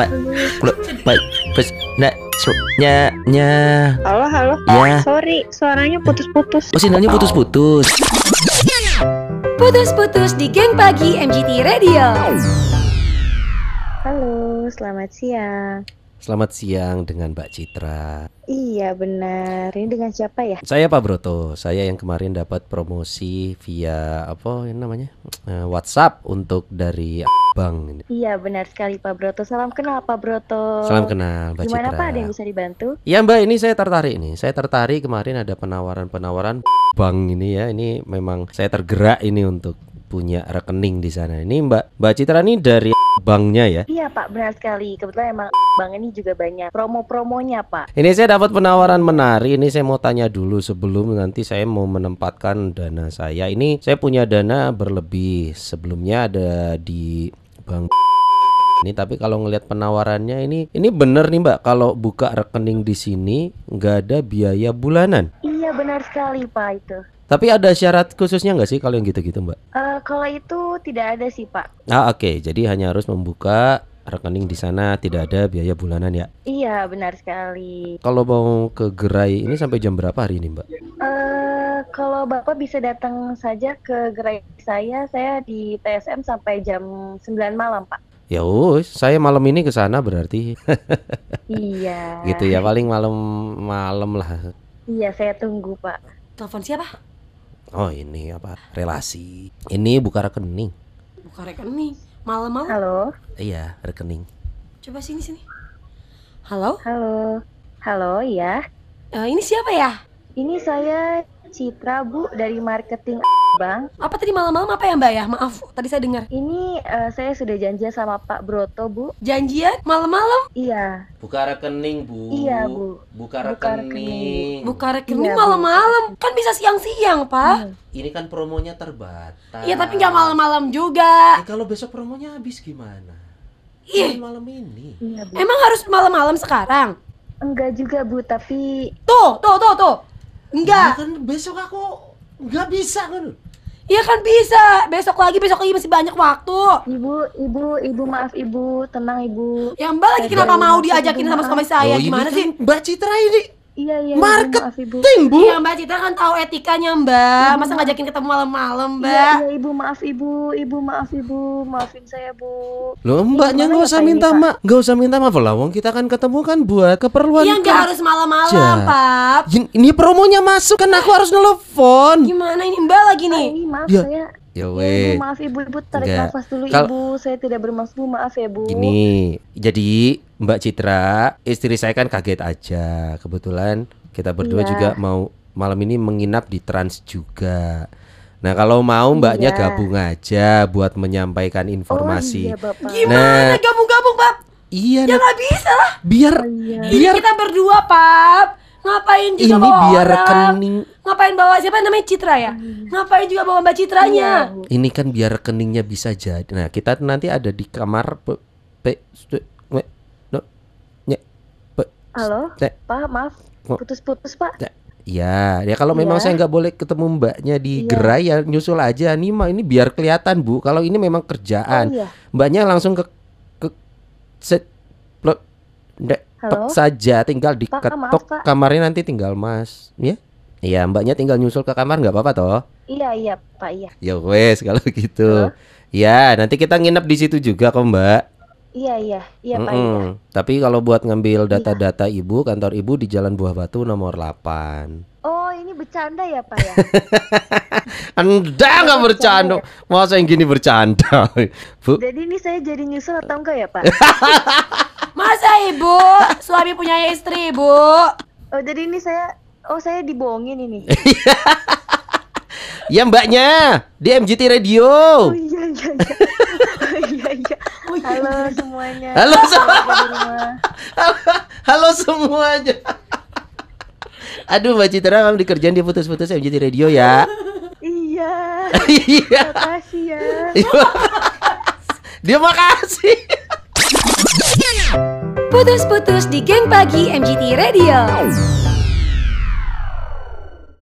pak kulo pak pes nak nya nya Halo, halo. Ya. Sorry, suaranya putus-putus. oh sinyalnya putus-putus Putus-putus di geng pagi MGT Radio. Halo, selamat siang. Selamat siang dengan Mbak Citra Iya, benar. Ini dengan siapa ya? saya Pak Broto saya yang kemarin dapat promosi via apa yang namanya Eh, WhatsApp untuk dari Bang Iya, benar sekali Pak Broto. Salam kenal Pak Broto. salam kenal Mbak Gimana Citra Pak, ada yang bisa dibantu? Ya Mbak, ini saya tertarik nih. Saya tertarik kemarin ada penawaran-penawaran bank ini ya. Ini memang saya tergerak ini untuk punya rekening di sana. Ini Mbak Mbak Citra ini dari banknya ya. Iya Pak, benar sekali. Kebetulan emang Bang ini juga banyak promo-promonya Pak. Ini saya dapat penawaran menarik. Ini saya mau tanya dulu sebelum nanti saya mau menempatkan dana saya. Ini saya punya dana berlebih. Sebelumnya ada di bank ini tapi kalau ngelihat penawarannya ini ini bener nih Mbak kalau buka rekening di sini nggak ada biaya bulanan. Iya, benar sekali Pak itu. Tapi ada syarat khususnya nggak sih kalau yang gitu-gitu Mbak? Eh, kalau itu tidak ada sih Pak. Ah oke, jadi hanya harus membuka rekening di sana tidak ada biaya bulanan ya. Iya, benar sekali. Kalau mau ke gerai ini sampai jam berapa hari ini Mbak? Eh, kalau Bapak bisa datang saja ke gerai saya, saya di TSM sampai jam 9 malam Pak. Ya wis, saya malam ini ke sana berarti Iya. gitu ya paling malam-malam lah. Iya, saya tunggu Pak. Telepon siapa? Oh ini apa relasi? Ini buka rekening. Buka rekening. Malam-malam. Halo, Iya rekening. Coba sini sini. Halo? halo, halo ya. Eh, ini siapa ya? Ini saya Citra Bu dari marketing Bang. Apa tadi malam-malam apa ya Mbak ya? Maaf, tadi saya dengar. Ini eh, saya sudah janjian sama Pak Broto Bu. Janjian malam-malam Iya, Buka rekening bu. Iya, Bu. Buka rekening. buka rekening Iya, Bu. malam-malam. Kan bisa siang-siang, Pak. Hmm. Ini kan promonya terbatas. Iya, tapi nggak malam-malam juga. Eh, kalau besok promonya habis gimana? Kan malam ini. iya Bu. emang harus malam-malam sekarang? Enggak juga Bu, tapi Tuh, tuh, tuh, tuh. Ya Enggak. kan besok aku nggak bisa kan. Iya kan bisa. Besok lagi, besok lagi masih banyak waktu. Ibu, Ibu, Ibu maaf Ibu, tenang Ibu. Ya Mbak lagi kenapa mau diajakin di sama suami saya? Oh, ini Gimana sih? Mbak Citra ini Iya, iya, Ibu, marketing maaf Ibu. bu. Iya Mbak Citra kan tahu etikanya Mbak. Masa ngajakin ketemu malam-malam Iya, Mbak? iya Ibu, maaf Ibu, Ibu maaf Ibu, maafin saya Bu. Loh mbaknya nggak usah Pak, minta Pak? maaf, nggak usah minta maaf lah. Wong kita kan ketemu kan buat keperluan. Iya nggak harus malam-malam. Jin- Ini promonya masuk kan aku harus nelfon. Gimana ini Mbak lagi Ah, nih? ini maaf Ya, saya. Ya Iya, weh. Ibu, maaf Ibu, Ibu tarik Enggak. nafas dulu Kal- Ibu. Saya tidak bermaksud Bu, maaf ya Bu. Gini, jadi Mbak Citra, istri saya kan kaget aja. Kebetulan kita berdua Iya. juga mau malam ini menginap di Trans juga. Nah kalau mau mbaknya Iya. gabung aja buat menyampaikan informasi. Oh, iya, Bapak. Gimana Nah. gabung-gabung Pap? Iya, Ya nah, nggak bisa lah. biar Oh, iya. Ini biar kita berdua Pap. Ngapain juga ini bawa biar orang? rekening Ngapain bawa siapa namanya Citra ya? Ngapain juga bawa Mbak Citranya? Bu. ini kan biar rekeningnya bisa jadi. Nah kita nanti ada di kamar pe, pe, stu- me, no, nye, pe, Halo, te- Pak, maaf. Oh. Putus-putus, Pak. Ya, ya kalau memang Iya. saya nggak boleh ketemu mbaknya di Iya. gerai ya nyusul aja nih mah ini biar kelihatan bu. Kalau ini memang Oh kerjaan, iya. mbaknya langsung ke ke set plot Halo? saja, tinggal Pak, maaf, diketok Pak. kamarnya nanti tinggal mas, ya? Iya, mbaknya tinggal nyusul ke kamar nggak apa-apa toh? Iya, iya, Pak, iya. Ya wes kalau gitu. Halo? Ya, nanti kita nginep di situ juga kok mbak. Iya, iya. Iya, Pak, iya. Tapi kalau buat ngambil data-data ibu, kantor ibu di Jalan Buah Batu nomor 8 Oh, ini bercanda ya, Pak ya? Anda nggak bercanda, masa yang gini bercanda, Bu? Jadi ini saya jadi nyusul atau enggak ya, Pak? Suami punya istri ibu? Oh, jadi ini saya Oh, saya dibohongin ini. Ya mbaknya di MGT Radio. Oh iya iya iya. Oh, iya iya. Halo semuanya. Halo semua. Keluarga di rumah. Halo semuanya. Aduh Mbak Citra kamu dikerjain di putus-putus MGT Radio ya. Iya. Iya. Makasih ya. Dia makasih. Putus-putus di geng pagi MGT Radio.